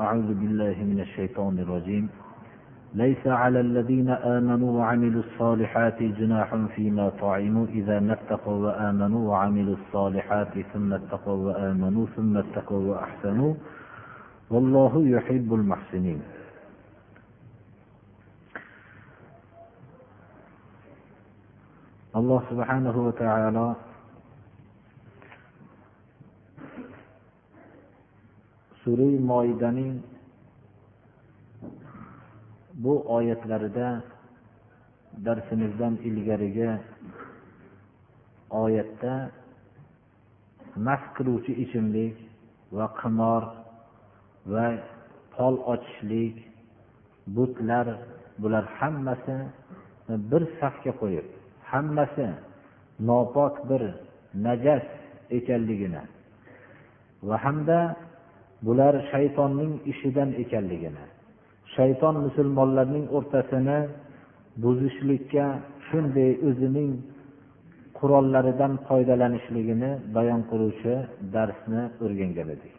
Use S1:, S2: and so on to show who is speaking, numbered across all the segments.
S1: أعوذ بالله من الشيطان الرجيم. ليس على الذين آمنوا وعملوا الصالحات جناح فيما طعموا إذا ما اتقوا وآمنوا وعملوا الصالحات ثم اتقوا وآمنوا ثم اتقوا وأحسنوا. والله يحب المحسنين. subhanahu va taolo sura moidaning bu oyatlarida darsimizdan ilgarigi oyatda mast qiluvchi ichimlik va qimor va pol ochishlik butlar bular hammasi bir safga qo'yib hammasi nopok bir najas ekanligini va hamda bular shaytonning ishidan ekanligini shayton musulmonlarning o'rtasini buzishlikka shunday o'zining qurollaridan foydalanishligini bayon qiluvchi darsni o'rgangan edik.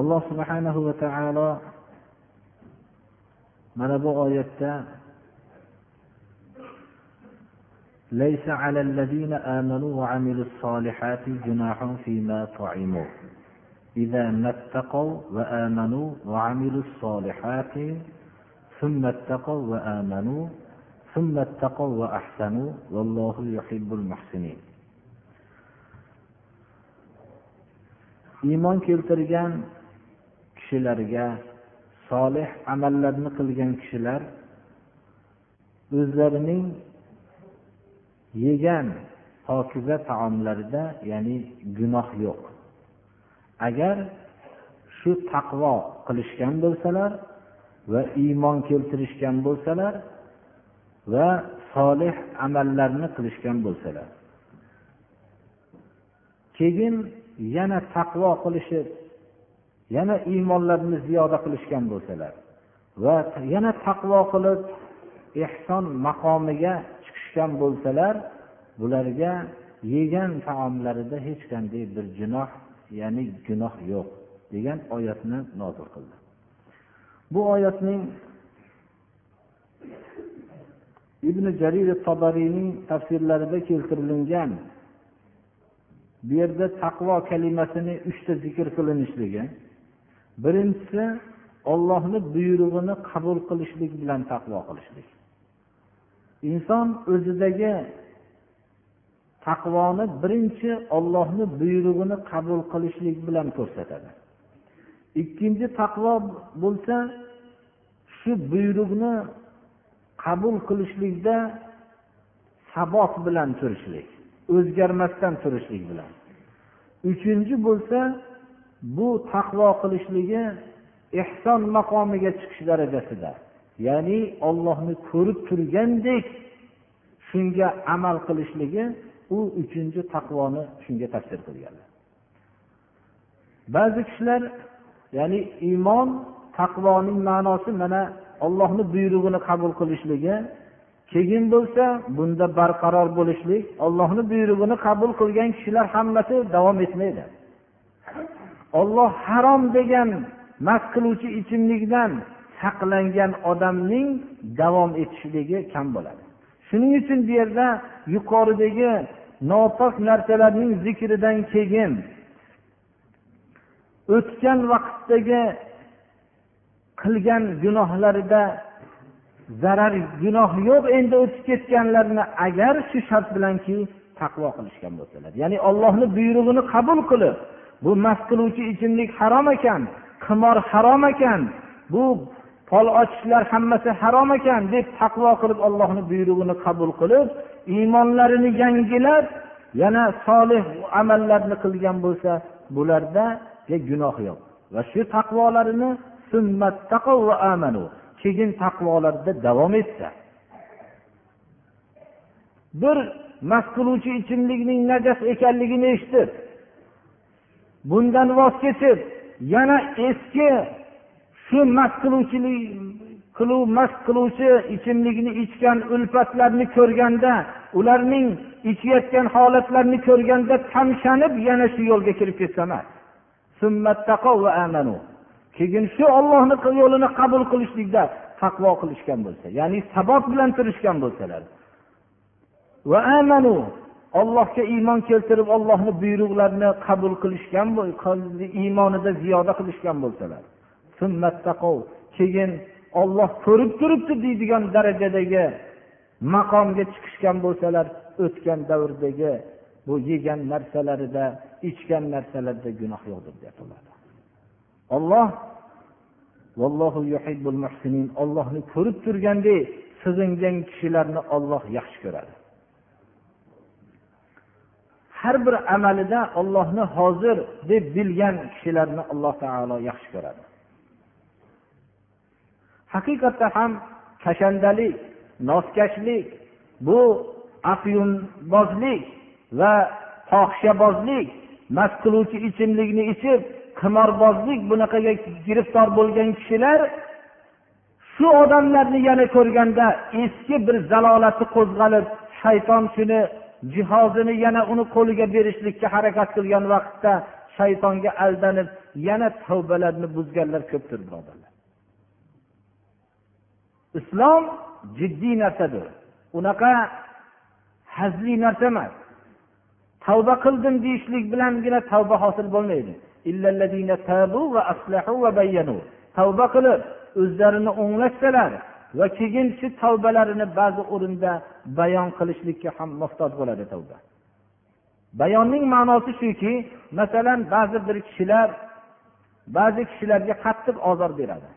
S1: Alloh subhanahu va taolo mana bu oyatda ليس على الذين آمنوا وعملوا الصالحات جناح فيما طعموا إذا ما اتقوا وآمنوا وعملوا الصالحات ثم اتقوا وآمنوا ثم اتقوا وأحسنوا والله يحب المحسنين iymon keltirgan kishilarga solih amallarni qilgan kishilar o'zlarining yegan pokiza taomlarida ya'ni gunoh yo'q. Agar shu taqvo qilishgan bo'lsalar va iymon keltirishgan bo'lsalar va solih amallarni qilishgan bo'lsalar. Keyin yana taqvo qilishib yana iymonlarini ziyoda qilishgan bo'lsalar va yana taqvo qilib ehson maqomiga tushgan bo'lsalar bularga yegan taomlarida hech qanday bir gunoh ya'ni gunoh yo'q degan oyatni nozil qildi. Bu oyatning ibn jarir tobariyning tafsirlarida keltirilgan bu yerda taqvo kalimasini uchta zikr qilinishligi birinchisi ollohni buyrug'ini qabul qilishlik bilan taqvo qilishlik. Inson o'zidagi taqvoni birinchi ollohni buyrug'ini qabul qilishlik bilan ko'rsatadi. Ikkinchi taqvo bo'lsa shu buyruqni qabul qilishlikda sabot bilan turishlik o'zgarmasdan turishlik bilan. Uchinchi bo'lsa bu taqvo qilishligi ehson maqomiga chiqish darajasida. Ya'ni ollohni ko'rib turgandek shunga amal qilishligi u uchinchi taqvoni shunga tafsir qilganlar. Ba'zi kishilar ya'ni iymon taqvoning ma'nosi mana ollohni buyrug'ini qabul qilishligi keyin bo'lsa bunda barqaror bo'lishlik ollohni buyrug'ini qabul qilgan kishilar hammasi davom etmaydi. Olloh harom degan mast qiluvchi ichimlikdan saqlangan odamning davom etishligi kam bo'ladi. Shuning uchun bu yerda yuqoridagi nopok narsalarning zikridan keyin o'tgan vaqtdagi qilgan gunohlarida zarar gunoh yo'q endi o'tib ketganlarni agar shu shart bilanki taqvo qilishgan bo'lsalar. Ya'ni ollohni buyrug'ini qabul qilib bu mast qiluvchi ichimlik harom ekan qimor harom ekan bu fol ochishlar hammasi harom ekan deb taqvo qilib allohni buyrug'ini qabul qilib iymonlarini yangilab yana solih amallarni qilgan bo'lsa bularda gunoh yo'q. Va shu taqvolarini keyin taqvolarida davom etsa. Bir mast qiluvchi ichimlikning najas ekanligini eshitib bundan voz kechib yana eski shu mast qiluvchilik qiluv mast qiluvchi ichimlikni ichgan ulfatlarni ko'rganda ularning ichayotgan holatlarini ko'rganda tamshanib yana shu yo'lga kirib ketsa emas keyin shu ollohni yo'lini qabul qilishlikda taqvo qilishgan bo'lsa ya'ni sabot bilan turishgan bo'lsalar. Va amanu. Ollohga iymon keltirib ollohni buyruqlarini qabul qilishgan iymonida ziyoda qilishgan bo'lsalar. Keyin olloh ko'rib turibdi deydigan darajadagi maqomga chiqishgan bo'lsalar o'tgan davrdagi bu yegan narsalarida ichgan narsalarida gunoh yo'qdir deyaptilar olloh ollohni ko'rib turgandek sig'ingan kishilarni olloh yaxshi ko'radi. Har bir amalida ollohni hozir deb bilgan kishilarni alloh taolo yaxshi ko'radi. Haqiqatda ham kashandalik noskashlik bu afyunbozlik va fohishabozlik mast qiluvchi ichimlikni ichib qimorbozlik bunaqaga giriftor bo'lgan kishilar shu odamlarni yana ko'rganda eski bir zalolati qo'zg'alib shayton shuni jihozini yana uni qo'liga berishlikka harakat qilgan vaqtda shaytonga aldanib yana tavbalarni buzganlar ko'pdir birodarlar islom jiddiy narsadir. Unaqa hazli narsa emas. Tavba qildim deyishlik bilangina tavba hosil bo'lmaydi. Tavba qilib o'zlarini o'nglashsalar va keyin shu tavbalarini ba'zi o'rinda bayon qilishlikka ham muhtoj bo'ladi tavba. Bayonning ma'nosi shuki masalan ba'zi bir kishilar ba'zi kishilarga qattiq ozor beradi.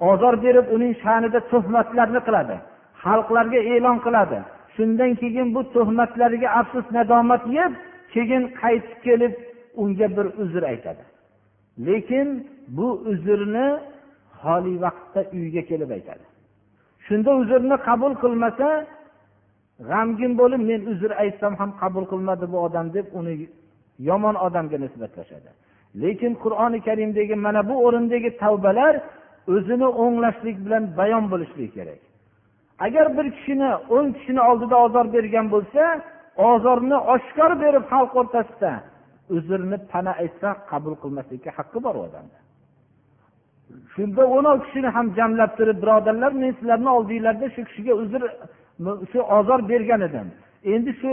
S1: Ozor berib uning sha'nida tuhmatlarni qiladi xalqlarga e'lon qiladi. Shundan keyin bu tuhmatlariga afsus nadomat yeb keyin qaytib kelib unga bir uzr aytadi. Lekin bu uzrni xoli vaqtda uyga kelib aytadi. Shunda uzrni qabul qilmasa g'amgin bo'lib men uzr aytsam ham qabul qilmadi bu odam deb uni yomon odamga nisbatlashadi. Lekin qur'oni karimdagi mana bu o'rindagi tavbalar o'zini o'nglashlik bilan bayon bo'lishligi kerak. Agar bir kishini o'n kishini oldida ozor bergan bo'lsa ozorni oshkor berib xalq o'rtasida uzrni pana aytsa qabul qilmaslikka haqqi bor u odamni shunda o'n olti kishini ham jamlab turib birodarlar men sizlarni oldinglarda shu kishiga uzr shu ozor bergan edim. Endi shu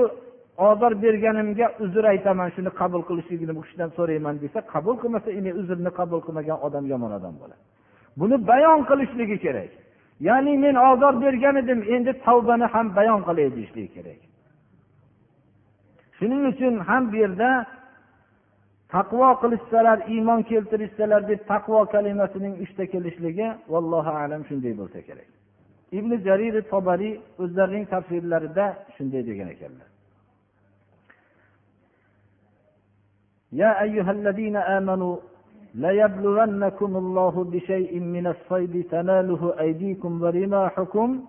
S1: ozor berganimga uzr aytaman shuni qabul qilishligini bu kishidan so'rayman desa qabul qilmasa uzrni qabul qilmagan odam yomon odam bo'ladi. buni bayon qilishligi kerak ya'ni men ozor bergan edim endi tavbani ham bayon qilay deyishligi kerak shuning uchun ham bu yerda taqvo qilishsalar iymon keltirishsalar deb taqvo kalimasining uchta kelishligi vallohu alam shunday bo'lsa kerak ibn jarir tobariy o'zlarining tafsirlarida shunday degan ekanlar يا أيها الذين آمنوا ليبلونكم الله بشيء من الصيد تناله أيديكم ورماحكم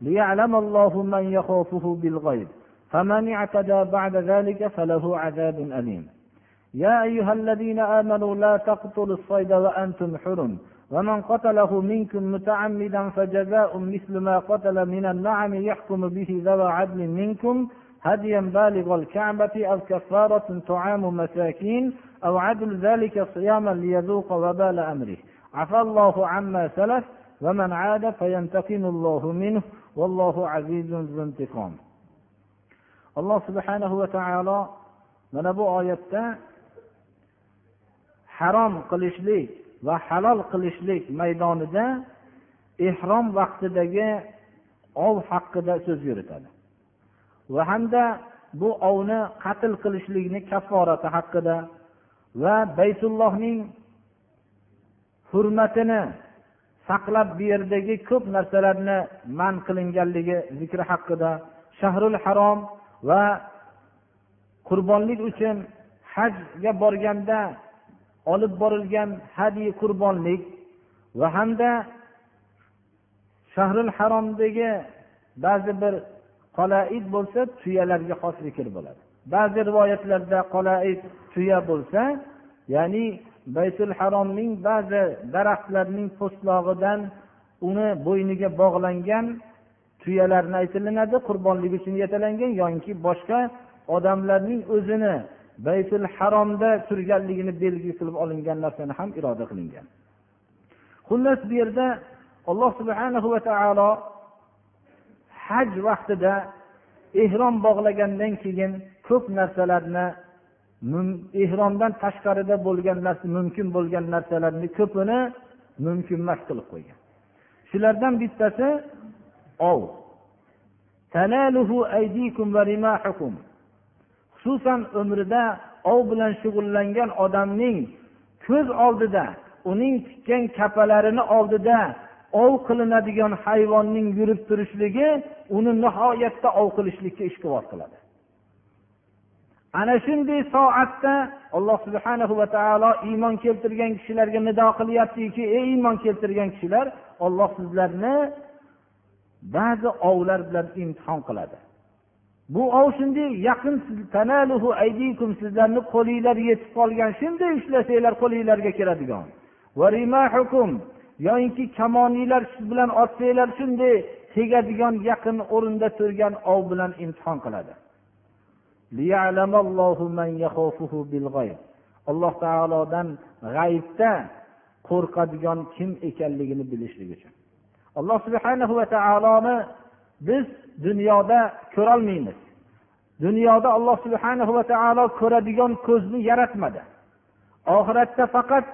S1: ليعلم الله من يخافه بالغيب. فمن اعتدى بعد ذلك فله عذاب أليم. يا أيها الذين آمنوا لا تقتلوا الصيد وأنتم حرم. ومن قتله منكم متعمدا فجزاء مثل ما قتل من النعم يحكم به ذوى عدل منكم. هديا بالغ الكعبة أو كفارة طعام مساكين أو عدل ذلك صياما ليذوق وبال أمره. عفى الله عما سلف ومن عاد فينتقم الله منه والله عزيز ذو انتقام. الله سبحانه وتعالى من أبو آية harom qilishlik va halol qilishlik maydonida ehrom vaqtidagi ov haqida so'z yuritadi va hamda bu ovni qatl qilishlikni kafforati haqida va baytullohning hurmatini saqlab bu yerdagi ko'p narsalarni man qilinganligi zikri haqida shahrul harom va qurbonlik uchun hajga borganda olib borilgan hadiy qurbonlik va hamda shahrul haromdagi ba'zi bir qolaid bo'lsa tuyalarga xos zikr bo'ladi. Ba'zi rivoyatlarda qolaid tuya bo'lsa ya'ni baytul haromning ba'zi daraxtlarning po'stlog'idan uni bo'yniga bog'langan tuyalarni aytilinadi qurbonlik uchun yetalangan yoki boshqa odamlarning o'zini baytul haromda turganligini belgi qilib olingan narsani ham iroda qilingan. Xullas bu yerda alloh subhanahu va taolo haj vaqtida ehrom bog'lagandan keyin ko'p narsalarni ehromdan tashqarida bo'lgan narsa mumkin bo'lgan narsalarni ko'pini mumkin emas qilib qo'ygan. Shulardan bittasi ov. Xususan umrida ov bilan shug'ullangan odamning ko'z oldida uning tikkan kapalarini oldida ov qilinadigan hayvonning yurib turishligi uni nihoyatda ov qilishlikka ishqibor qiladi. Ana shunday soatda alloh subhana va taolo iymon keltirgan kishilarga nido qilyaptiki ey iymon keltirgan kishilar olloh sizlarni ba'zi ovlar bilan imtihon qiladi. Bu ov shunday yaqin sizlarni qo'linglar yetib qolgan shunday ushlasanglar qo'linglarga kiradigan. Yoyinki siz bilan otsanglar shunday tegadigan yaqin o'rinda turgan ov bilan imtihon qiladi. Alloh taolodan g'ayibda qo'rqadigan kim ekanligini bilishlik uchun. Alloh subhana va taoloni biz dunyoda ko'rolmaymiz. Dunyoda alloh subhana va taolo ko'radigan ko'zni yaratmadi. Oxiratda faqat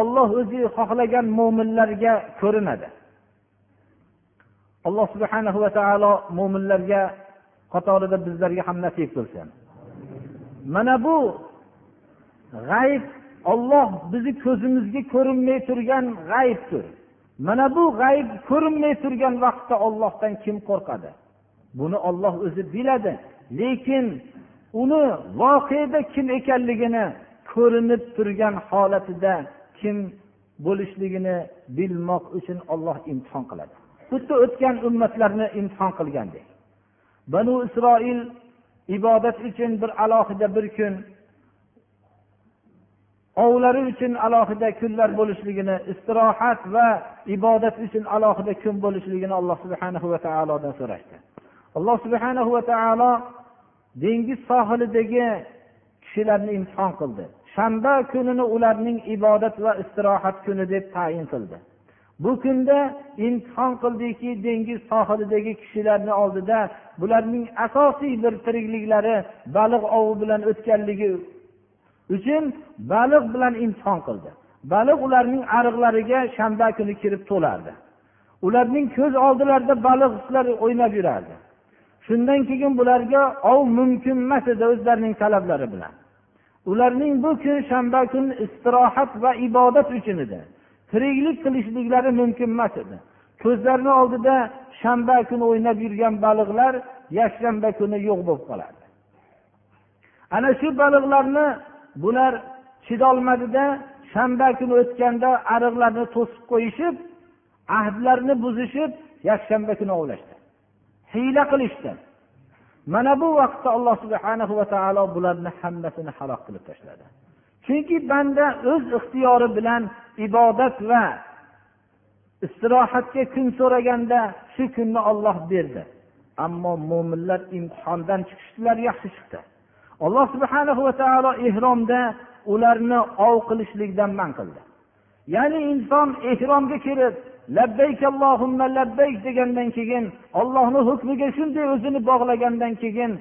S1: olloh o'zi xohlagan mo'minlarga ko'rinadi. Alloh subhana va taolo mo'minlarga qatorida bizlarga ham nasib qilsin. Mana bu g'ayb olloh bizni ko'zimizga ko'rinmay turgan g'aybdir. Mana bu g'ayb ko'rinmay turgan vaqtda ollohdan kim qo'rqadi? Buni olloh o'zi biladi lekin uni voqeda kim ekanligini ko'rinib turgan holatida kim bo'lishligini bilmoq uchun olloh imtihon qiladi. Xuddi o'tgan ummatlarni imtihon qilgandek. Banu isroil ibodat uchun bir alohida bir kun ovlari uchun alohida kunlar bo'lishligini istirohat va ibodat uchun alohida kun bo'lishligini alloh subhana va taolodan so'rashdi. Alloh subhana va taolo dengiz sohilidagi kishilarni imtihon qildi. Shanba kunini ularning ibodat va istirohat kuni deb tayin qildi. Bu kunda imtihon qildiki dengiz sohilidagi kishilarni oldida bularning asosiy bir tirikliklari baliq ovi bilan o'tganligi uchun baliq bilan imtihon qildi. Baliq ularning ariqlariga shanba kuni kirib to'lardi. Ularning ko'z oldilarida baliqlar o'ynab yurardi. Shundan keyin bularga ov mumkin emas edi o'zlarining talablari bilan. Ularning bu kun shanba kuni istirohat va ibodat uchun edi. Tiriklik qilishliklari mumkin emas edi. Ko'zlarini oldida shanba kuni o'ynab yurgan baliqlar yakshanba kuni yo'q bo'lib qoladi ana shu baliqlarni bular chidolmadida shanba kuni o'tganda ariqlarni to'sib qo'yishib ahdlarni buzishib yakshanba kuni ovlashdi. Hiyla qilishdi. Mana bu vaqtda alloh subhana va taolo bularni hammasini halok qilib tashladi. Chunki banda o'z ixtiyori bilan ibodat va istirohatga kun so'raganda shu kunni olloh berdi. Ammo mo'minlar imtihondan chiqishdilar yaxshi chiqdi. Alloh subhana va taolo ehromda ularni ov qilishlikdan man qildi. Ya'ni inson ehromga kirib labbayk allohimma labbayk degandan keyin ollohni hukmiga shunday o'zini bog'lagandan keyin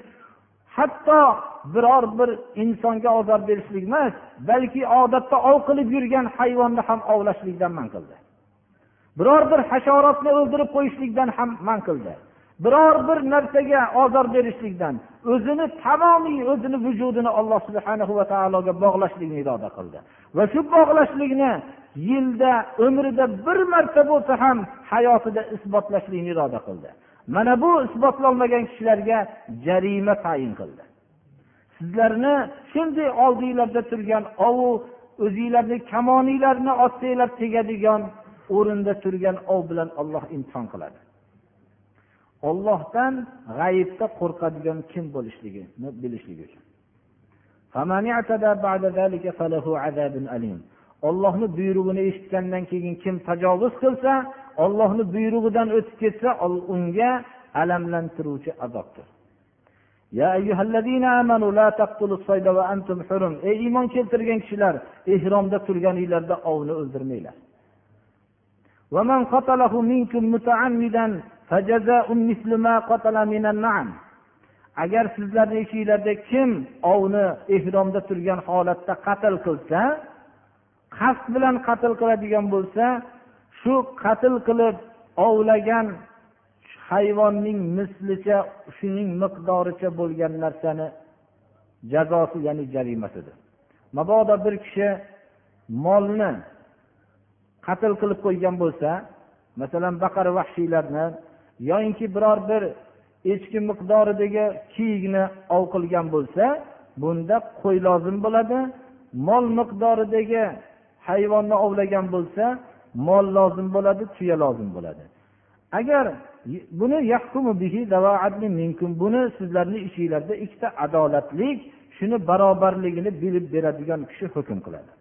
S1: hatto biror bir insonga ozor berishlik emas balki odatda ov qilib yurgan hayvonni ham ovlashlikdan man qildi. Biror bir hasharotni o'ldirib qo'yishlikdan ham man qildi. Biror bir narsaga ozor berishlikdan o'zini tamomiy o'zini vujudini alloh subhana va taologa bog'lashlikni iroda qildi. Va shu bog'lashlikni yilda umrida bir marta bo'lsa ham hayotida isbotlashlikni iroda qildi. Mana bu isbotlolmagan kishilarga jarima tayin qildi. Sizlarni shunday oldinglarda turgan ovu o'zinglarni kamoninglarni otsanglar tegadigan o'rinda turgan ov bilan olloh imtihon qiladi. Ollohdan g'ayibda qo'rqadigan kim bo'lishligini bilishlik uchun. Ollohni buyrug'ini eshitgandan keyin kim tajovuz qilsa ollohni buyrug'idan o'tib ketsa unga alamlantiruvchi azobdir. Ey iymon keltirgan kishilar ehromda turganinglarda ovni o'ldirmanglar. Agar sizlarni ichinglarda kim ovni ehromda turgan holatda qatl qilsa qasd bilan qatl qiladigan bo'lsa shu qatl qilib ovlagan hayvonning mislicha shuning miqdoricha bo'lgan narsani jazosi ya'ni jarimasidir. Mabodo bir kishi molni qatl qilib qo'ygan bo'lsa masalan baqara vahshiylarni yoyinki biror bir echki miqdoridagi kiyikni ov qilgan bo'lsa bunda qo'y lozim bo'ladi. Mol miqdoridagi hayvonni ovlagan bo'lsa mol lozim bo'ladi tuya lozim bo'ladi. Agar buni buni sizlarni ishinglarda ikkita adolatlik shuni barobarligini bilib beradigan kishi hukm qiladi.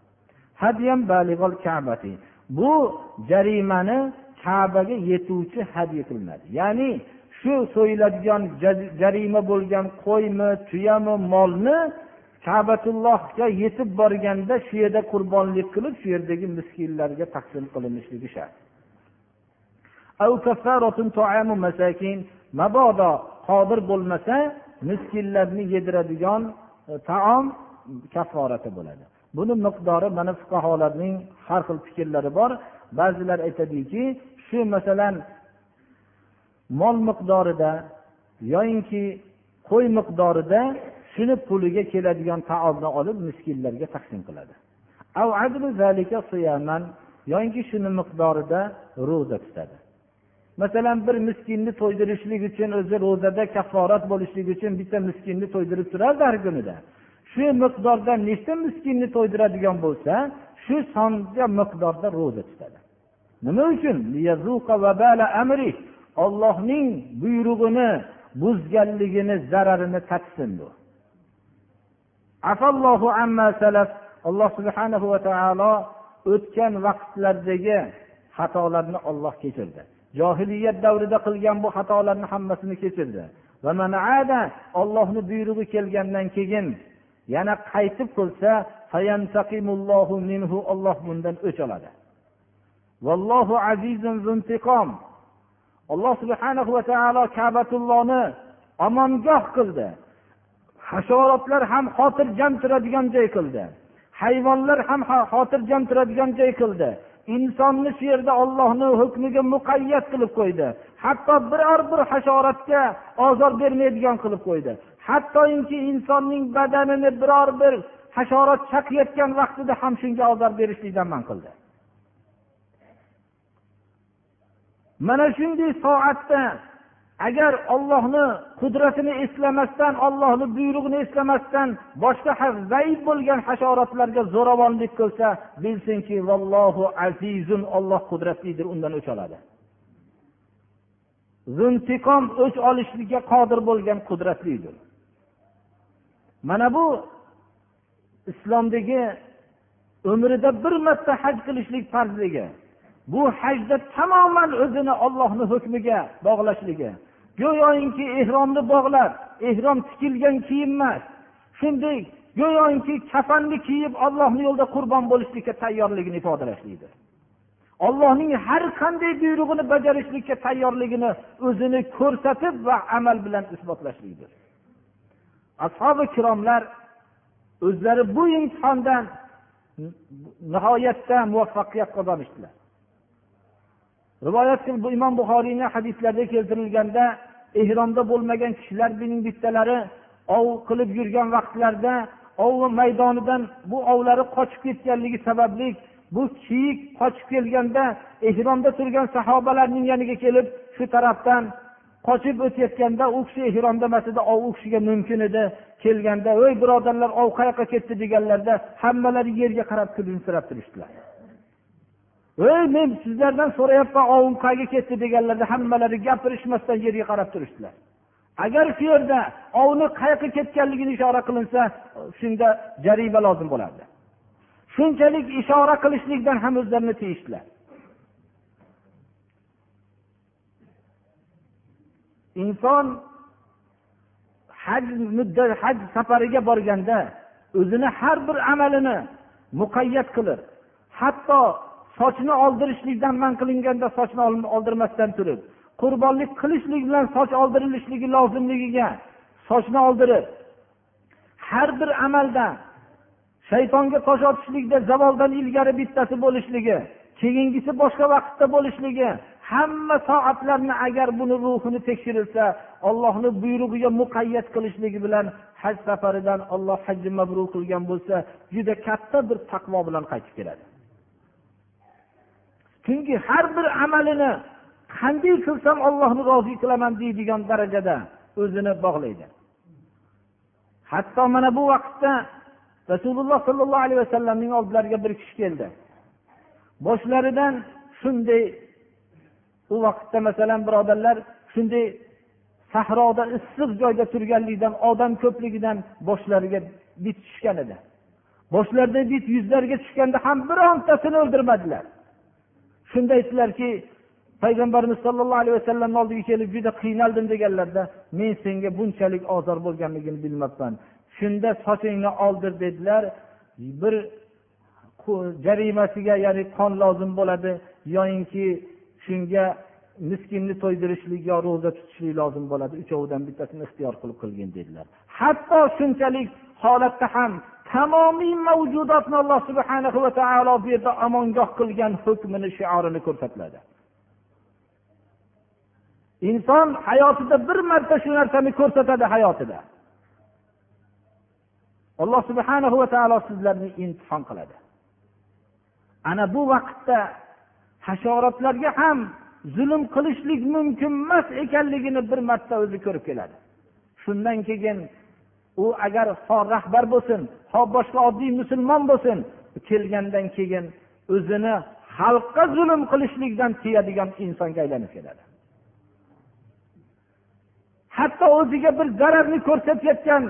S1: Bu jarimani kabaga yetuvchi hadya qilinadi ya'ni shu so'yiladigan jarima bo'lgan qo'ymi tuyami molni kabatullohga yetib borganda shu yerda qurbonlik qilib shu yerdagi miskinlarga taqsim qilinishligi shart. Mabodo qodir bo'lmasa miskinlarni yediradigan e, taom kafforati bo'ladi. Buni miqdori mana fuqarolarning har xil fikrlari bor. Ba'zilar aytadiki shu masalan mol miqdorida yoyinki qo'y miqdorida shuni puliga keladigan taomni olib miskinlarga taqsim qiladi. Yoinki shuni miqdorida ro'za tutadi. Masalan bir miskinni to'ydirishlik uchun o'zi ro'zada kafforat bo'lishlik uchun bitta miskinni to'ydirib turardi har kunida. Shu miqdorda nechta miskinni to'ydiradigan bo'lsa shu songa miqdorda ro'za tutadi. Nima uchun? Ollohning buyrug'ini buzganligini zararini tatsin bu. Alloh subhanahu va taolo o'tgan vaqtlardagi xatolarni olloh kechirdi. Johiliyat davrida qilgan bu xatolarni hammasini kechirdi. Va ollohni buyrug'i kelgandan keyin yana qaytib qilsa olloh bundan o'ch oladi. Vallohu azizun zuntiqom alloh subhanahu va taolo kabatullohni omongoh qildi. Hasharotlar ham xotirjam turadigan joy qildi. Hayvonlar ham xotirjam turadigan joy qildi. Insonni shu yerda ollohni hukmiga muqayyat qilib qo'ydi. Hatto biror bir hasharotga ozor bermaydigan qilib qo'ydi. Hattoki insonning badanini biror bir hasharot chaqiyotgan vaqtida ham shunga ozor berishlikdan man qildi. Mana shunday soatda agar ollohni qudratini eslamasdan ollohni buyrug'ini eslamasdan boshqa zaif bo'lgan hasharotlarga zo'ravonlik qilsa bilsinki vallohu azizun olloh qudratlidir undan o'ch oladi. Zuntiqom o'ch olishlikka qodir bo'lgan qudratlidir. Mana bu islomdagi umrida bir marta haj qilishlik farzligi bu hajda tamoman o'zini ollohni hukmiga bog'lashligi. Go'yoki ehromni bog'lab ehrom tikilgan kiyim emas. Shunday go'yoki kafanni kiyib ollohni yo'lida qurbon bo'lishlikka tayyorligini ifodalashlikdir ollohning har qanday buyrug'ini bajarishlikka tayyorligini o'zini ko'rsatib va amal bilan isbotlashlikdir. Ashobi ikromlar o'zlari bu imtihondan nihoyatda muvaffaqiyat qozonishdilar. Rivoyat bu imom buxoriyni hadislarida keltirilganda ehromda bo'lmagan kishilarning bittalari ov qilib yurgan vaqtlarida ov maydonidan bu ovlari qochib ketganligi sababli bu kiyik qochib kelganda ehromda turgan sahobalarning yoniga kelib shu tarafdan qochib o'tayotganda u kishi ehromda emas edi u kishiga mumkin edi kelganda ey birodarlar ov qayoqqa ketdi? deganlarda hammalari yerga qarab kulimsirab turishdilar. Ey men sizlardan so'rayapman ovim qayerga ketdi? deganlarda hammalari gapirishmasdan yerga qarab turishdilar. Agar shu yerda ovni qayoqqa ketganligini ishora qilinsa shunda jarima lozim bo'lardi. Shunchalik ishora qilishlikdan ham o'zlarini tiyishdilar. Inson haj muddat haj safariga borganda o'zini har bir amalini muqayyat qilib hatto sochni oldirishlikdan man qilinganda sochni oldirmasdan turib qurbonlik qilishlik bilan soch oldirilishligi lozimligiga sochni oldirib har bir amalda shaytonga tosh otishlikda zavoldan ilgari bittasi bo'lishligi keyingisi boshqa vaqtda bo'lishligi hamma soatlarni agar buni ruhini tekshirilsa ollohni buyrug'iga muqayyat qilishligi bilan haj safaridan olloh hajji mabrur qilgan bo'lsa juda katta bir taqvo bilan qaytib keladi. Chunki har bir amalini qanday qilsam ollohni rozi qilaman deydigan darajada o'zini bog'laydi. Hatto mana bu vaqtda rasululloh sollallohu alayhi vasallamning oldilariga bir kishi keldi. Boshlaridan shunday u vaqtda masalan birodarlar shunday sahroda issiq joyda turganligidan odam ko'pligidan boshlariga bit tushgan edi. Boshlarida bit yuzlariga tushganda ham birontasini o'ldirmadilar. Shunda aytdilarki payg'ambarimiz sollallohu alayhi vasallamni oldiga kelib juda qiynaldim deganlarda men senga bunchalik ozor bo'lganligini bilmabman. Shunda sochingni oldir dedilar. Bir jarimasiga ya'ni qon lozim bo'ladi. Yoyinki shunga miskinni to'ydirishlik yo ro'za tutishlik lozim bo'ladi. Uchovidan bittasini ixtiyor qilib qilgin dedilar. Hatto shunchalik holatda ham tamomiy mavjudotni alloh subhana va taolo bu yerda omongoh qilgan hukmini shiorini ko'rsatiladi. Inson hayotida bir marta shu narsani ko'rsatadi hayotida. Alloh subhana va taolo sizlarni imtihon qiladi. Ana bu vaqtda hasharotlarga ham zulm qilishlik mumkin emas ekanligini bir marta o'zi ko'rib keladi. Shundan keyin u agar ho rahbar bo'lsin ho boshqa oddiy musulmon bo'lsin kelgandan keyin o'zini xalqqa zulm qilishlikdan tiyadigan insonga aylanib keladi. Hatto o'ziga bir zararni ko'rsatayotgan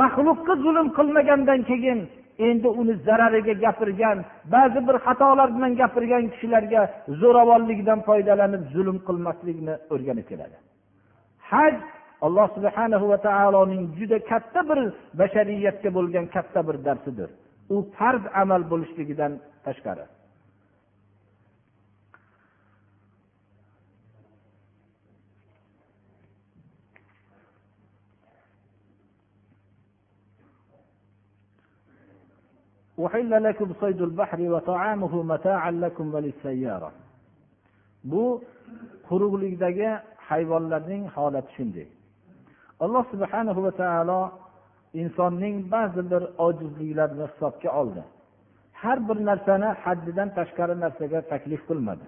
S1: maxluqqa zulm qilmagandan keyin endi uni zarariga gapirgan ba'zi bir xatolar bilan gapirgan kishilarga zo'ravonlikdan foydalanib zulm qilmaslikni o'rganib keladi. Haj alloh subhana va taoloning juda katta bir bashariyatga bo'lgan katta bir darsidir. U farz amal bo'lishligidan tashqari. أحل لكم صيد البحر وطعامه متاعا لكم وللسيارة bu quruqlikdagi hayvonlarning holati shunday alloh subhanahu va taolo insonning ba'zi bir ojizliklarini hisobga oldi har bir narsani haddidan tashqari narsaga taklif qilmadi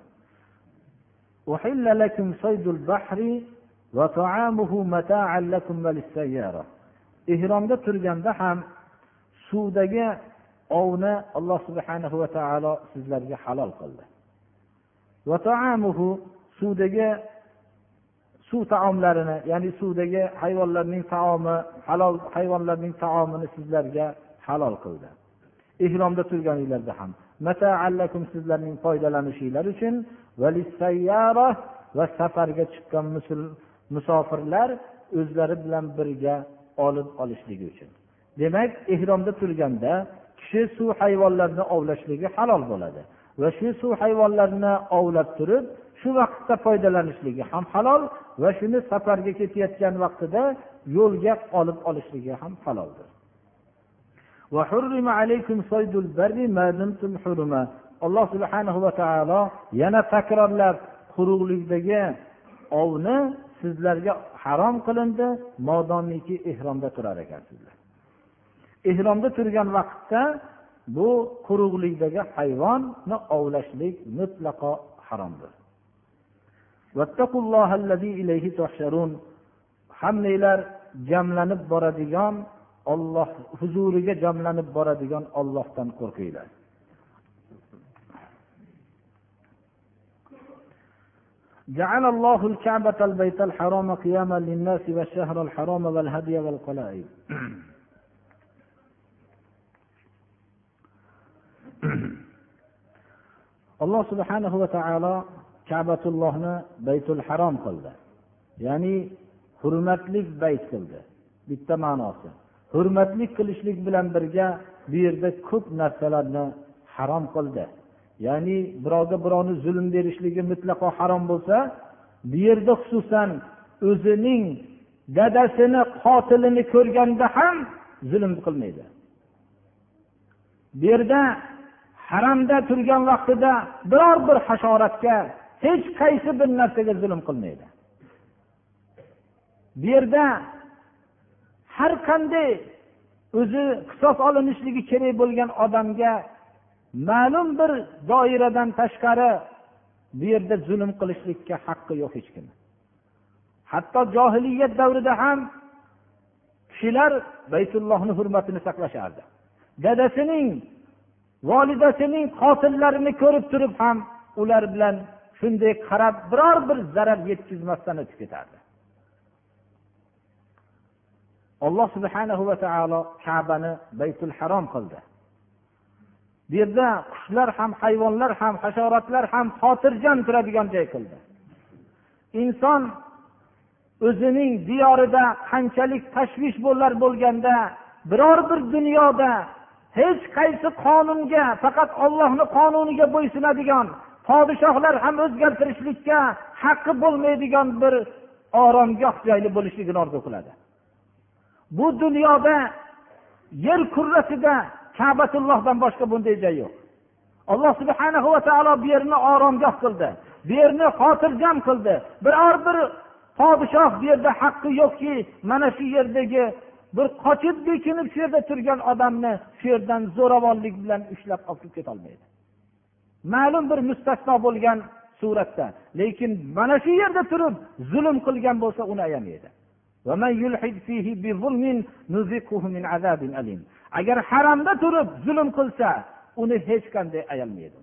S1: ehromda turganda ham suvdagi ovni alloh subhana va taolo sizlarga halol qildi. Suvdagi suv taomlarini ya'ni suvdagi hayvonlarning taomi halol hayvonlarning taomini sizlarga halol qildi. Ehromda turganinglarda ham sizlarning foydalanishinglar uchun va safarga chiqqan musofirlar o'zlari bilan birga olib olishligi uchun. Demak ehromda turganda kishi suv hayvonlarni ovlashligi halol bo'ladi. Va shu suv hayvonlarini ovlab turib shu vaqtda foydalanishligi ham halol va shuni safarga ketayotgan vaqtida yo'lga olib olishligi ham haloldir. Alloh subhanahu va taolo yana takrorlab quruqlikdagi ovni sizlarga harom qilindi modomiki ehromda turar ekansizlar ehromda turgan vaqtda bu quruqlikdagi hayvonni ovlashlik mutlaqo haromdir hammanglar jamlanib boradigan olloh huzuriga jamlanib boradigan ollohdan qo'rqinglar جعل الله الكعبة البيت الحرام قياما للناس والشهر الحرام والهدي والقلائد alloh subhanahu va taolo kabatullohni baytul harom qildi. Ya'ni hurmatli bayt qildi. Bitta ma'nosi. Hurmatli qilishlik bilan birga bu yerda ko'p narsalarni harom qildi. Ya'ni birovga birovni zulm berishligi mutlaqo harom bo'lsa bu yerda xususan o'zining dadasini qotilini ko'rganda ham zulm qilmaydi. Bu yerda haramda turgan vaqtida biror bir hasharotga hech qaysi bir narsaga zulm qilmaydi. Bu yerda har qanday o'zi qisos olinishligi kerak bo'lgan odamga ma'lum bir doiradan tashqari bu yerda zulm qilishlikka haqqi yo'q hech kimni hatto johiliyat davrida ham kishilar baytullohni hurmatini saqlashardi. Dadasining volidasining qotillarini ko'rib turib ham ular bilan shunday qarab biror bir zarar yetkazmasdan o'tib ketardi. Alloh subhanahu va taolo kabani baytul harom qildi. Bu yerda qushlar ham hayvonlar ham hasharotlar ham xotirjam turadigan joy qildi. Inson o'zining diyorida qanchalik tashvish bo'lar bo'lganda biror bir dunyoda hech qaysi qonunga faqat ollohni qonuniga bo'ysunadigan podshohlar ham o'zgartirishlikka haqqi bo'lmaydigan bir oromgoh joyli bo'lishligini orzu qiladi. Bu dunyoda yer kurrasida kabatullohdan boshqa bunday joy yo'q. Alloh subhana va taolo bu yerni oromgoh qildi bu yerni xotirjam qildi. Biror bir podshoh bu yerda haqqi yo'qki mana shu yerdagi bir qochib bekinib shu yerda turgan odamni shu yerdan zo'ravonlik bilan ushlab olib ketolmaydi. Ma'lum bir mustasno bo'lgan suratda lekin mana shu yerda turib zulm qilgan bo'lsa uni ayamaydi. Agar haramda turib zulm qilsa uni hech qanday ayalmaydi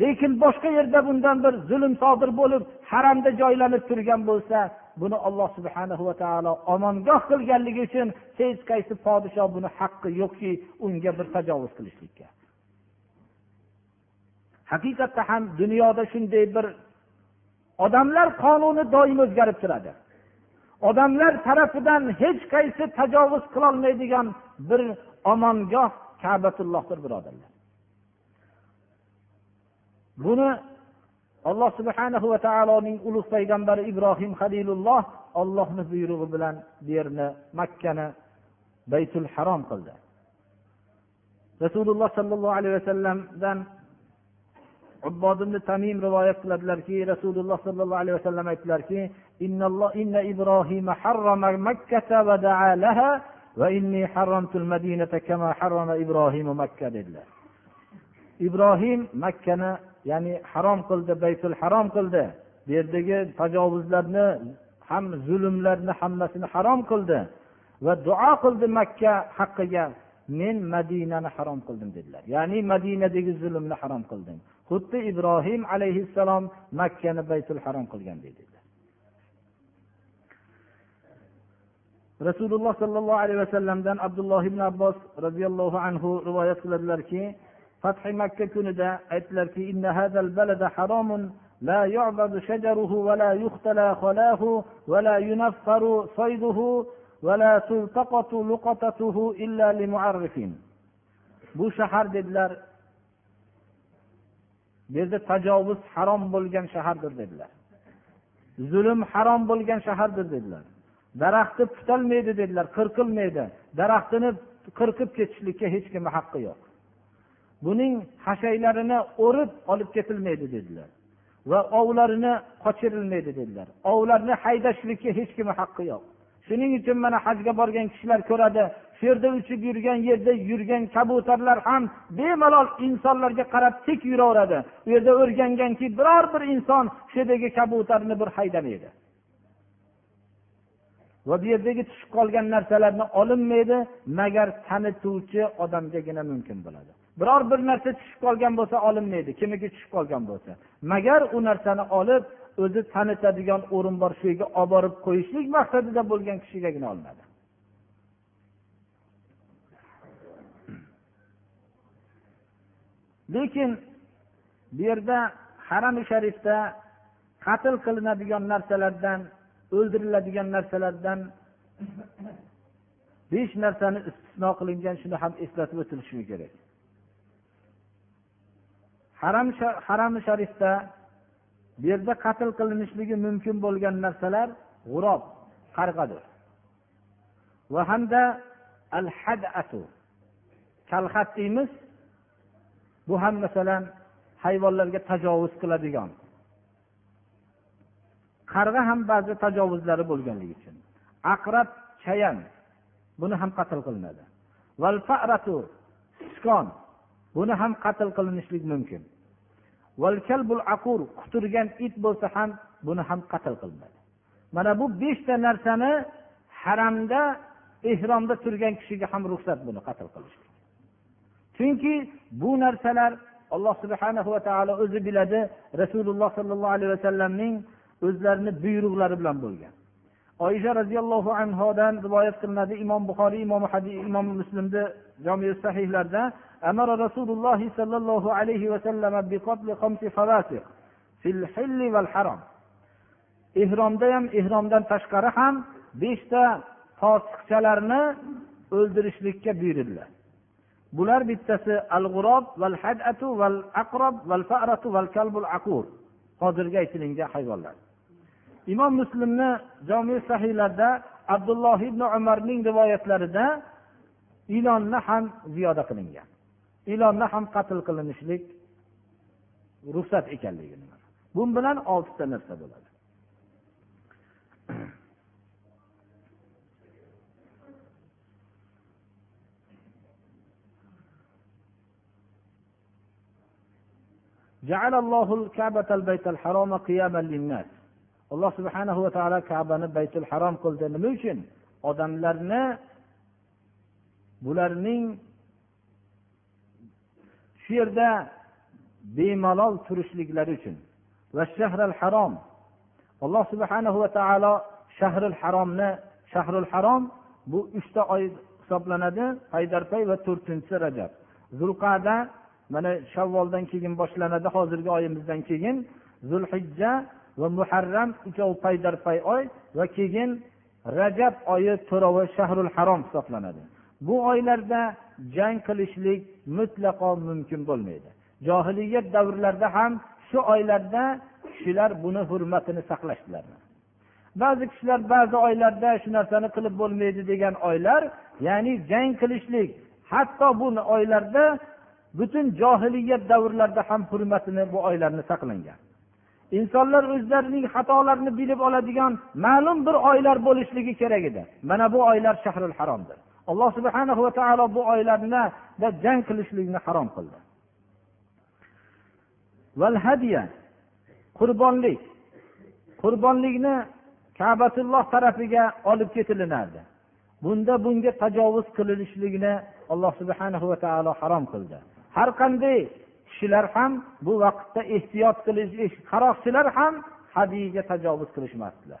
S1: lekin boshqa yerda bundan bir zulm sodir bo'lib haramda joylanib turgan bo'lsa buni alloh subhana va taolo omongoh qilganligi uchun hech qaysi podshoh buni haqqi yo'qki unga bir tajovuz qilishlikka. Haqiqatda ham dunyoda shunday bir odamlar qonuni doim o'zgarib turadi. Odamlar tarafidan hech qaysi tajovuz qilolmaydigan bir omongoh kabatullohdir birodarlar. Buni alloh subhana va taoloning ulug' payg'ambari ibrohim halilulloh ollohni buyrug'i bilan bu yerni makkani baytul harom qildi. Rasululloh sollallohu alayhi vasallamdan ubbod ibn tamim rivoyat qiladilarki rasululloh sollallohu alayhi vasallam aytdilarki inna ibrohima harrama makkata va daa laha va inni harramtul madinata kama harrama ibrohimu makka dedilar. Ibrohim makkani ya'ni harom qildi baytul harom qildi. Bu yerdagi tajovuzlarni ham zulmlarni hammasini harom qildi va duo qildi makka haqqiga men madinani harom qildim dedilar. Ya'ni madinadagi zulmni harom qildim. Xuddi ibrohim alayhissalom makkani baytul harom qilgan dedilar. Rasululloh sollallohu alayhi vasallamdan abdulloh ibn abbos roziyallohu anhu rivoyat qiladilarki fathi makka kunida aytdilarki لا يعبد شجره ولا يختلى خلاه ولا ينفر صيده ولا تلتقط لقطته إلا لمعرف bu shahar dedilar bu yerda tajovuz harom bo'lgan shahardir dedilar zulm harom bo'lgan shahardir dedilar daraxtni tutalmaydi dedilar qirqilmaydi daraxtini qirqib ketishlikka hech kimni haqqi yo'q Buning hashaylarini o'rib olib ketilmaydi dedilar. Va ovlarini qochirilmaydi dedilar. Ovlarni haydashlikka hech kimni haqqi yo'q. Shuning uchun mana hajga borgan kishilar ko'radi shu yerda uchib yurgan yerda yurgan kabutarlar ham bemalol insonlarga qarab tik yuraveradi. U yerda o'rganganki biror bir inson shu yerdagi kabutarni bir haydamaydi. Va bu yerdagi tushib qolgan narsalarni olinmaydi magar tanituvchi odamgagina mumkin bo'ladi. Biror bir narsa tushib qolgan bo'lsa olinmaydi. Kimniki tushib qolgan bo'lsa. Magar u narsani olib o'zi tanitadigan o'rin bor shu yerga olib borib qo'yishlik maqsadida bo'lgan kishigagina olinadi. Lekin bu yerda harami sharifda qatl qilinadigan narsalardan o'ldiriladigan narsalardan besh narsani istisno qilingan shuni ham eslatib o'tilishi kerak. Haram harami sharifda bu yerda qatl qilinishligi mumkin bo'lgan narsalar g'urob qarg'adir. Va hamda al hadatu kalxat deymiz. Bu ham masalan hayvonlarga tajovuz qiladigan. Qarg'a ham ba'zi tajovuzlari bo'lganligi uchun. Aqrab chayan buni ham qatl qilinadi. Sichqon buni ham qatl qilinishlik mumkin. Quturgan it bo'lsa ham buni ham qatl qilinadi mana bu beshta narsani haramda ehromda turgan kishiga ham ruxsat buni qatl qilish chunki bu narsalar alloh subhana va taolo o'zi biladi rasululloh sollallohu alayhi vasallamning o'zlarini buyruqlari bilan bo'lgan. oysha roziyallohu anhodan rivoyat qilinadi. Imom buxoriy imom imom muslimni jomi sahihlarda amara rasululloh sollallohu alayhi vasallam ehromda ham ehromdan tashqari ham beshta posiqchalarni o'ldirishlikka buyurdilar. Bular bittasi al g'urob val hadatu val aqrob val faratu val kalbul aqur. Hozirgi aytilingan hayvonlar. imom muslimni jomi sahiylarda abdulloh ibn umarning rivoyatlarida ilonni ham ziyoda qilingan ilonni ham qatl qilinishlik ruxsat ekanligini bu bilan oltita narsa bo'ladi جعل الله الكعبة البيت الحرام قياما للناس alloh subhanahu va taolo kabani baytul harom qildi. Nima uchun? Odamlarni bularning shu yerda bemalol turishliklari uchun. Va shahral harom. Alloh subhanahu va taolo shahril haromni shahrul harom bu uchta oy hisoblanadi. Paydarpay va to'rtinchisi rajab. Zulqada mana shavvoldan keyin boshlanadi. Hozirgi oyimizdan keyin zulhijja va muharram uchovi paydarpay oy va keyin rajab oyi to'rovi shahrul harom hisoblanadi. Bu oylarda jang qilishlik mutlaqo mumkin bo'lmaydi. Johiliyat davrlarida ham shu oylarda kishilar buni hurmatini saqlashdilar. Ba'zi kishilar ba'zi oylarda shu narsani qilib bo'lmaydi degan oylar ya'ni jang qilishlik hatto bu oylarda butun johiliyat davrlarida ham hurmatini bu oylarni saqlangan. Insonlar o'zlarining xatolarini bilib oladigan ma'lum bir oylar bo'lishligi kerak edi. Mana bu oylar shahrul haromdir. Alloh subhana va taolo bu oylarda jang qilishlikni harom qildi. Qurbonlik. Qurbonlikni kabatulloh tarafiga olib ketilinardi. Bunda bunga tajovuz qilinishligini alloh subhana va taolo harom qildi. Har qanday kishilar ham bu vaqtda ehtiyot qilish qaroqchilar ham hadiyga tajovuz qilishmasdilar.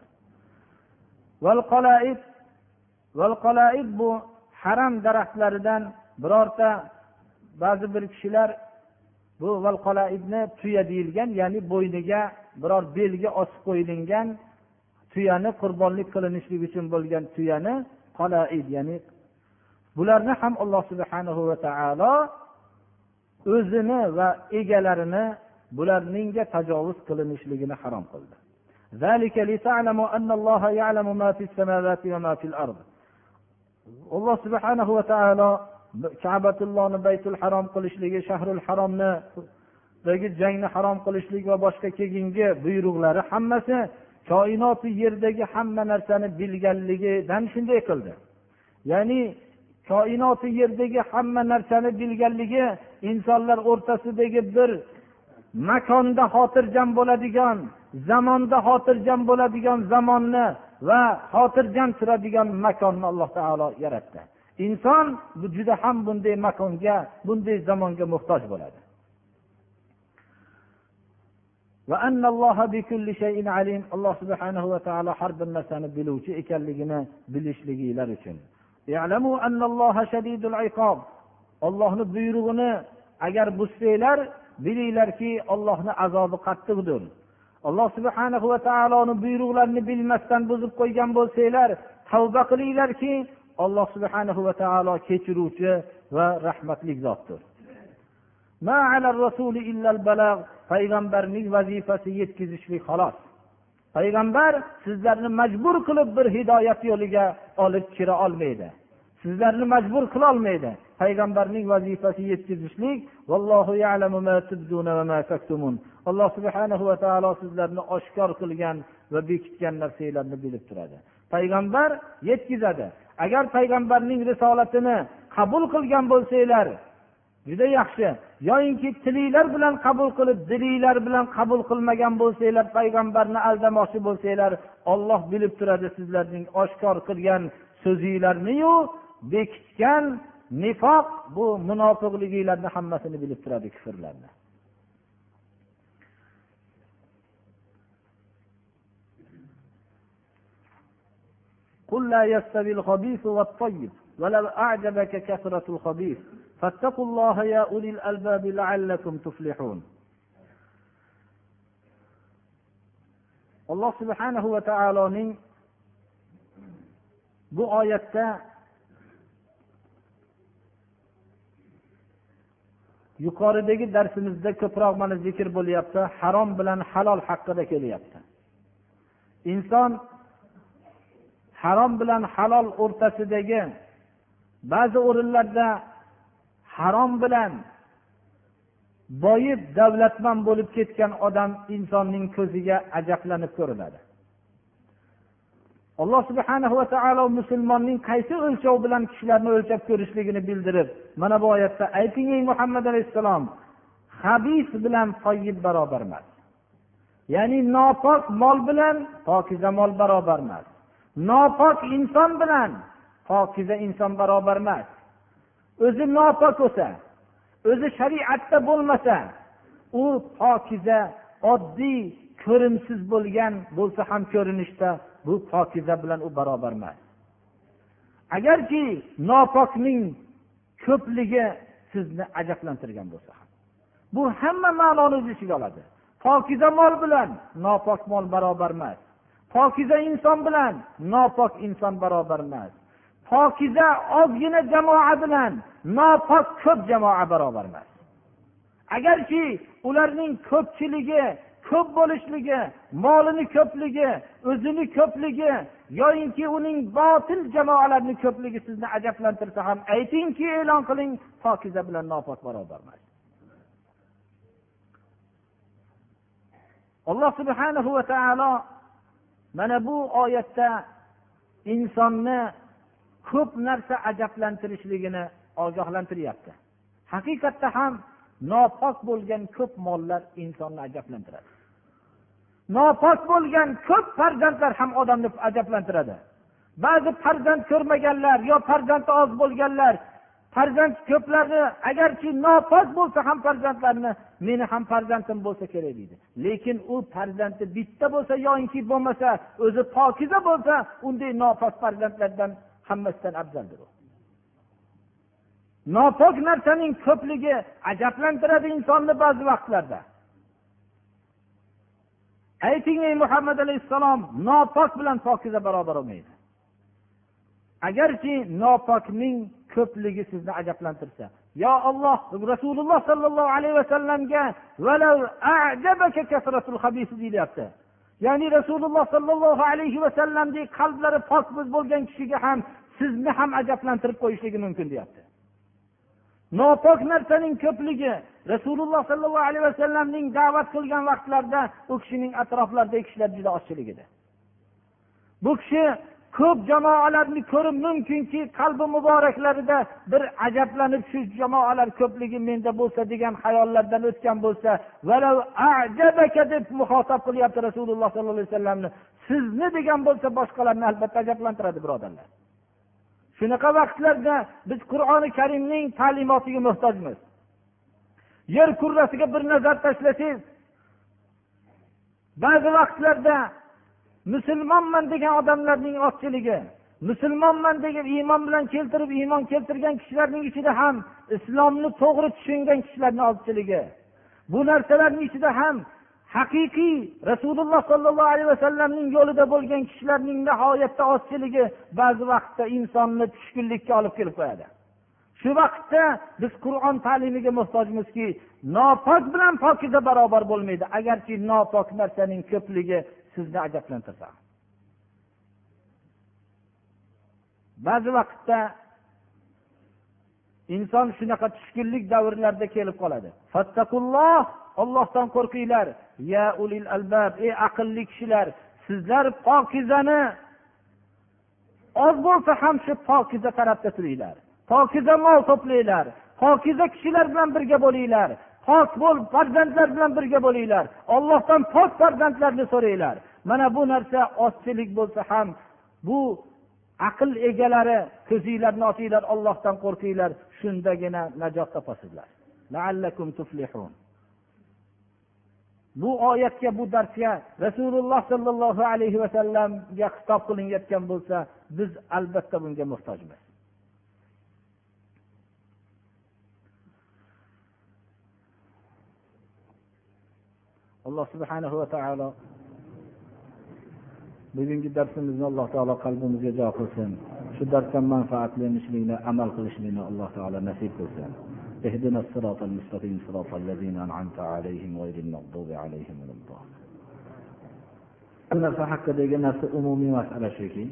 S1: Bu haram daraxtlaridan birorta ba'zi bir kishilar bu valqolaibni tuya deyilgan ya'ni bo'yniga biror belga osib qo'yilgan tuyani qurbonlik qilinishlik uchun bo'lgan tuyani qolaid ya'ni bularni ham alloh subhanahu va taolo o'zini va egalarini bularningga tajovuz qilinishligini harom qildi. Alloh subhanahu va taolo kabatullohni baytul harom qilishligi shahrul haromnidagi jangni harom qilishlik va boshqa keyingi buyruqlari hammasi koinoti yerdagi hamma narsani bilganligidan shunday qildi. Ya'ni koinoti yerdagi hamma narsani bilganligi insonlar o'rtasidagi bir makonda xotirjam bo'ladigan zamonda xotirjam bo'ladigan zamonni va xotirjam turadigan makonni alloh taolo yaratdi. Inson juda ham bunday makonga bunday zamonga muhtoj bo'ladi. Alloh subhanahu va taolo har bir narsani biluvchi ekanligini bilishliginglar uchun. Ollohni buyrug'ini agar buzsanglar bilinglarki ollohni azobi qattiqdir. Alloh subhana va taoloni buyruqlarini bilmasdan buzib qo'ygan bo'lsanglar tavba qilinglarki alloh subhana va taolo kechiruvchi va rahmatli zotdir. Payg'ambarning vazifasi yetkazishlik xolos. Payg'ambar sizlarni majbur qilib bir hidoyat yo'liga olib kira olmaydi. Sizlarni majbur qilolmaydi payg'ambarning vazifasi yetkazishlik. Alloh subhana va taolo sizlarni oshkor qilgan va bekitgan narsanglarni bilib turadi. Payg'ambar yetkazadi. Agar payg'ambarning risolatini qabul qilgan bo'lsanglar juda yaxshi yoyinki tilinglar bilan qabul qilib dilinglar bilan qabul qilmagan bo'lsanglar payg'ambarni aldamoqchi bo'lsanglar olloh bilib turadi sizlarning oshkor qilgan so'zinglarniyu bekitgan nifoq bu munofiqliginglarni hammasini bilib turadi kufrlarni قل لا يستوي الخبيث والطيب ولو أعجبك كثرة الخبيث alloh subhanahu va taoloning bu oyatda yuqoridagi darsimizda ko'proq mana zikr bo'lyapti harom bilan halol haqida kelyapti. Inson harom bilan halol o'rtasidagi ba'zi o'rinlarda harom bilan boyib davlatman bo'lib ketgan odam insonning ko'ziga ajablanib ko'rinadi. Alloh subhana va taolo musulmonning qaysi o'lchov bilan kishilarni o'lchab ko'rishligini bildirib mana bu oyatda ayting ey muhammad alayhissalom habis bilan toyib barobar emas ya'ni nopok mol bilan pokiza mol barobar emas nopok inson bilan pokiza inson barobar emas o'zi nopok bo'lsa o'zi shariatda bo'lmasa u pokiza oddiy ko'rimsiz bo'lgan bo'lsa ham ko'rinishda bu pokiza bilan u barobar emas. Agarki nopokning ko'pligi sizni ajablantirgan bo'lsa ham bu hamma ma'noni o'z ichiga oladi. Pokiza mol bilan nopok mol barobar emas. Pokiza inson bilan nopok inson barobar emas. Pokiza ozgina jamoa bilan nopok ko'p jamoa barobar emas. Agarki ularning ko'pchiligi ko'p bo'lishligi molini ko'pligi o'zini ko'pligi yoyinki uning botil jamoalarni ko'pligi sizni ajablantirsa ham aytingki e'lon qiling pokiza bilan nopok barobar emas. Alloh subhanahu va taolo mana bu oyatda insonni ko'p narsa ajablantirishligini ogohlantiryapti. Haqiqatda ham nopok bo'lgan ko'p mollar insonni ajablantiradi. Nopok bo'lgan ko'p farzandlar ham odamni ajablantiradi. Ba'zi farzand ko'rmaganlar yo farzandi oz bo'lganlar farzand ko'plarni agarki nopok bo'lsa ham farzandlarni meni ham farzandim bo'lsa kerak deydi. Lekin u farzandi bitta bo'lsa yoinki bo'lmasa o'zi pokiza bo'lsa unday nopok farzandlardan hammasidan afzaldir u. Nopok narsaning ko'pligi ajablantiradi insonni ba'zi vaqtlarda. Ayting ey muhammad alayhissalom nopok bilan pokiza barobar bo'lmaydi agarki nopokning ko'pligi sizni ajablantirsa yo olloh rasululloh sollallohu alayhi vasallamga deyilyapti ya'ni rasululloh sollallohu alayhi vasallamdek qalblari pokbuz bo'lgan kishiga ham sizni ham ajablantirib qo'yishligi mumkin deyapti. Nopok narsaning ko'pligi rasululloh sollallohu alayhi vasallamning da'vat qilgan vaqtlarida u kishining atroflaridagi kishilar juda ozchilik edi bu kishi ko'p jamoalarni ko'rib mumkinki qalbi muboraklarida bir ajablanib shu jamoalar ko'pligi menda bo'lsa degan xayollardan o'tgan bo'lsa deb muxotab qilyapti rasululloh sollallohu alayhi vasallamni. Sizni degan bo'lsa boshqalarni albatta ajablantiradi birodarlar. Shunaqa vaqtlarda biz qur'oni karimning ta'limotiga muhtojmiz. Yer kurrasiga bir nazar tashlasangiz ba'zi vaqtlarda musulmonman degan odamlarning ozchiligi musulmonman degan iymon bilan keltirib iymon keltirgan kishilarning ichida ham islomni to'g'ri tushungan kishilarni ozchiligi. Bu narsalarni ichida ham haqiqiy rasululloh sollallohu alayhi vasallamning yo'lida bo'lgan kishilarning nihoyatda ozchiligi ba'zi vaqtda insonni tushkunlikka olib kelib qo'yadi. Shu vaqtda biz qur'on ta'limiga muhtojmizki nopok bilan pokiza barobar bo'lmaydi. Agarki nopok narsaning ko'pligi sizni ajablantirsa ba'zi vaqtda inson shunaqa tushkunlik davrlarida kelib qoladi. Fattaqulloh ollohdan qo'rqinglar. Ya ulil albab ey aqlli kishilar sizlar pokizani oz bo'lsa ham shu pokiza tarafda turinglar. Pokiza mol to'planglar pokiza kishilar bilan birga bo'linglar. Pok bo'l farzandlar bilan birga bo'linglar. Ollohdan pok farzandlarni so'ranglar. Mana bu narsa ozchilik bo'lsa ham bu aql egalari ko'zinglarni ochinglar ollohdan qo'rqinglar shundagina najot topasizlar. Bu oyatga bu darsga rasululloh sollallohu alayhi vasallamga xitob qilinayotgan bo'lsa biz albatta bunga muhtojmiz. alloh subhanahu va taolo bugungi darsimizni alloh taolo qalbimizga jo qilsin shu darsdan manfaatlanishlikni amal qilishlikni alloh taolo nasib qilsin اهدنا الصراط المستقيم صراط الذين أنعمت عليهم غير المغضوب عليهم ولا الضالين bu narsa haqidagi narsa umumiy masala shuki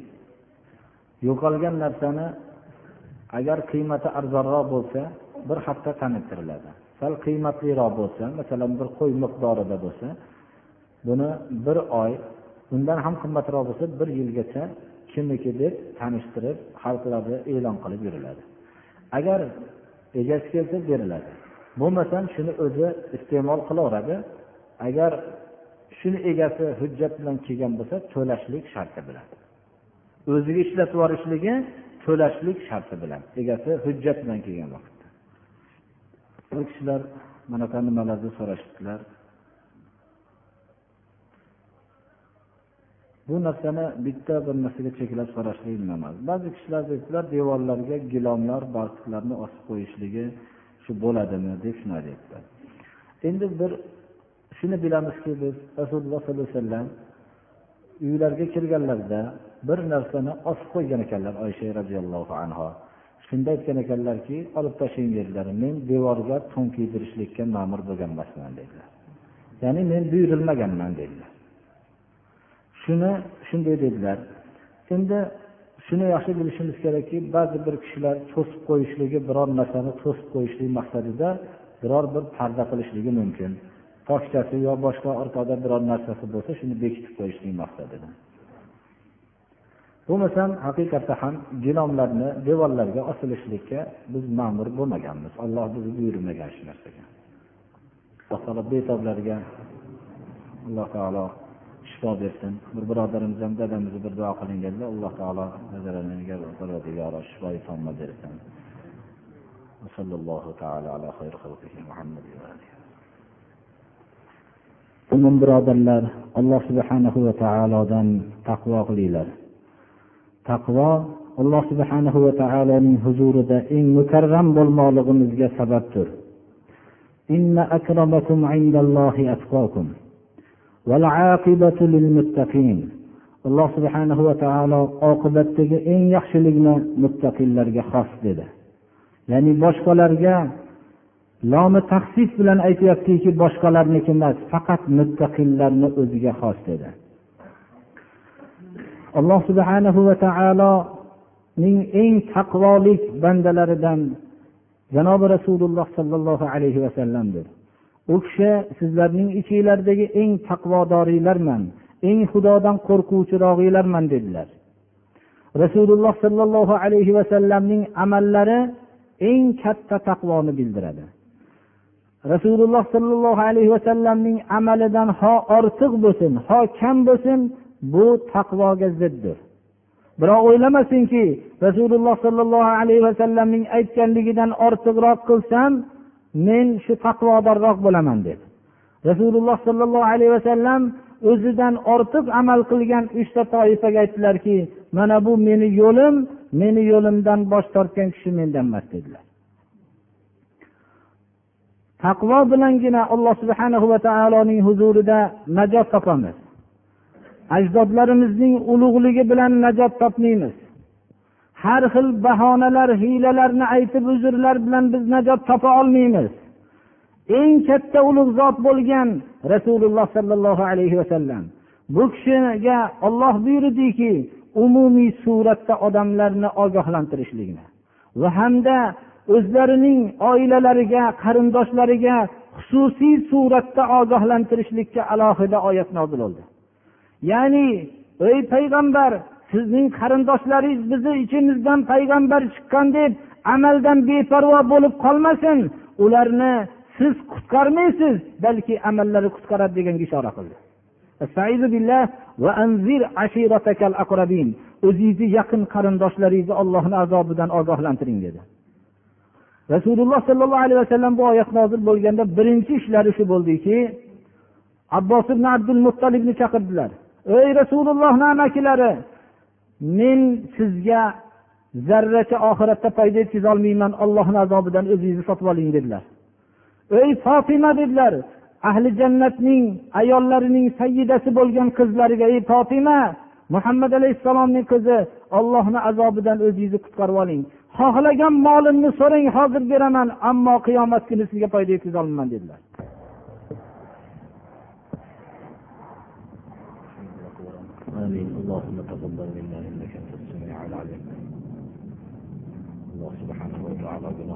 S1: yo'qolgan narsani agar qiymati arzonroq bo'lsa bir hafta tanittiriladi sal qiymatliroq bo'lsa masalan bir qo'y miqdorida bo'lsa buni bir oy undan ham qimmatroq bo'lsa bir yilgacha kimniki deb tanishtirib xalqlarda e'lon qilib yuriladi. Agar egasi kelsa beriladi. Bo'lmasam shuni o'zi iste'mol qilaveradi. Agar shuni egasi hujjat bilan kelgan bo'lsa to'lashlik sharti bilan. O'ziga ishlatib yuborishligi to'lashlik sharti bilan egasi hujjat bilan kelgan vaqt bir kishilar manaqa nimalarni so'rashibdilar? Bu narsani bitta bir narsaga cheklab so'rashlik nima emas ba'zi kishilar aytdilar devorlarga gilomlar balchiqlarni osib qo'yishligi shu bo'ladimi deb shunday aytyaptilar endi bir shuni bilamizki biz rasululloh sollallohu alayhi vasallam uylarga kirganlarida bir narsani osib qo'ygan ekanlar oysha roziyallohu anhu shunda aytgan ekanlarki olib tashlang dedilar men devorga to'n kiydirishlikka ma'mur bo'lgan emasman dedilar. Ya'ni men buyurilmaganman dedilar. Shuni shunday dedilar. Endi shuni yaxshi bilishimiz kerakki ba'zi bir kishilar to'sib qo'yishligi biror narsani to'sib qo'yishlik maqsadida biror bir parda qilishligi mumkin. Toshchasi yo boshqa orqada biror narsasi bo'lsa shuni bekitib qo'yishlik maqsadida. Bo'lmasam haqiqatda ham gilomlarni devorlarga osilishlikka biz ma'mur bo'lmaganmiz. Olloh bizni buyurmagan shu narsaga. Alloh taolo betoblarga alloh taolo shifo bersin. Bir birodarimiz ham dadamizni bir duo qilinganda alloh taolo shifoi tomma bersin. Mo'min birodarlar alloh subhanahu va taolodan taqvo qilinglar. Taqvo alloh subhanahu va taoloning huzurida eng mukarram bo'lmoqligimizga sababdir. Inna akramakum indallohi atqokum alloh subhanahu va taolo oqibatdagi eng yaxshilikni muttaqillarga xos dedi. Ya'ni boshqalarga lomi taqsis bilan aytyaptiki boshqalarniki emas faqat muttaqillarni o'ziga xos dedi. Alloh subhanahu va taoloning eng taqvolik bandalaridan janobi rasululloh sollallohu alayhi vasallamdir u kishi sizlarning ichinglardagi eng taqvodoriylarman eng xudodan qo'rquvchirog'iylarman dedilar. Rasululloh sollallohu alayhi vasallamning amallari eng katta taqvoni bildiradi. Rasululloh sollallohu alayhi vasallamning amalidan ho ortiq bo'lsin ho kam bo'lsin bu taqvoga ziddir. Biroq o'ylamasinki rasululloh sollallohu alayhi vasallamning aytganligidan ortiqroq qilsam men shu taqvodorroq bo'laman dedi rasululloh sollallohu alayhi vasallam o'zidan ortiq amal qilgan uchta toifaga aytdilarki mana bu meni yo'lim meni yo'limdan bosh tortgan kishi mendan emas dedilar. Taqvo bilangina alloh subhanahu va taoloning huzurida najot topamiz. Ajdodlarimizning ulug'ligi bilan najot topmaymiz. Har xil bahonalar hiylalarni aytib uzrlar bilan biz najot topa olmaymiz. Eng katta ulug' zot bo'lgan rasululloh sollallohu alayhi vasallam bu kishiga olloh buyurdiki umumiy suratda odamlarni ogohlantirishlikni va hamda o'zlarining oilalariga qarindoshlariga xususiy suratda ogohlantirishlikka alohida oyat nozil bo'ldi. Ya'ni ey payg'ambar sizning qarindoshlaringiz bizni ichimizdan payg'ambar chiqqan deb amaldan beparvo bo'lib qolmasin. Ularni siz qutqarmaysiz balki amallari qutqaradi deganga ishora qildi. O'zingizni yaqin qarindoshlaringizni ollohni azobidan ogohlantiring dedi. Rasululloh sollallohu alayhi vasallam bu oyat nozil bo'lganda birinchi ishlari shu bo'ldiki abbos ibn abdul muttalibni chaqirdilar. Ey rasulullohni amakilari men sizga zarracha oxiratda foyda yetkazolmayman ollohni azobidan o'zingizni sotib oling dedilar. Ey fotima dedilar ahli jannatning ayollarining sayyidasi bo'lgan qizlariga ey fotima muhammad alayhissalomning qizi ollohni azobidan o'zingizni qutqarib oling. Xohlagan molimni so'rang hozir beraman ammo qiyomat kuni sizga foyda yetkazolmayman dedilar.
S2: آمين. اللهم تقبل منا إنك أنت السميع العليم. الله سبحانه وتعالى gunohlarimizni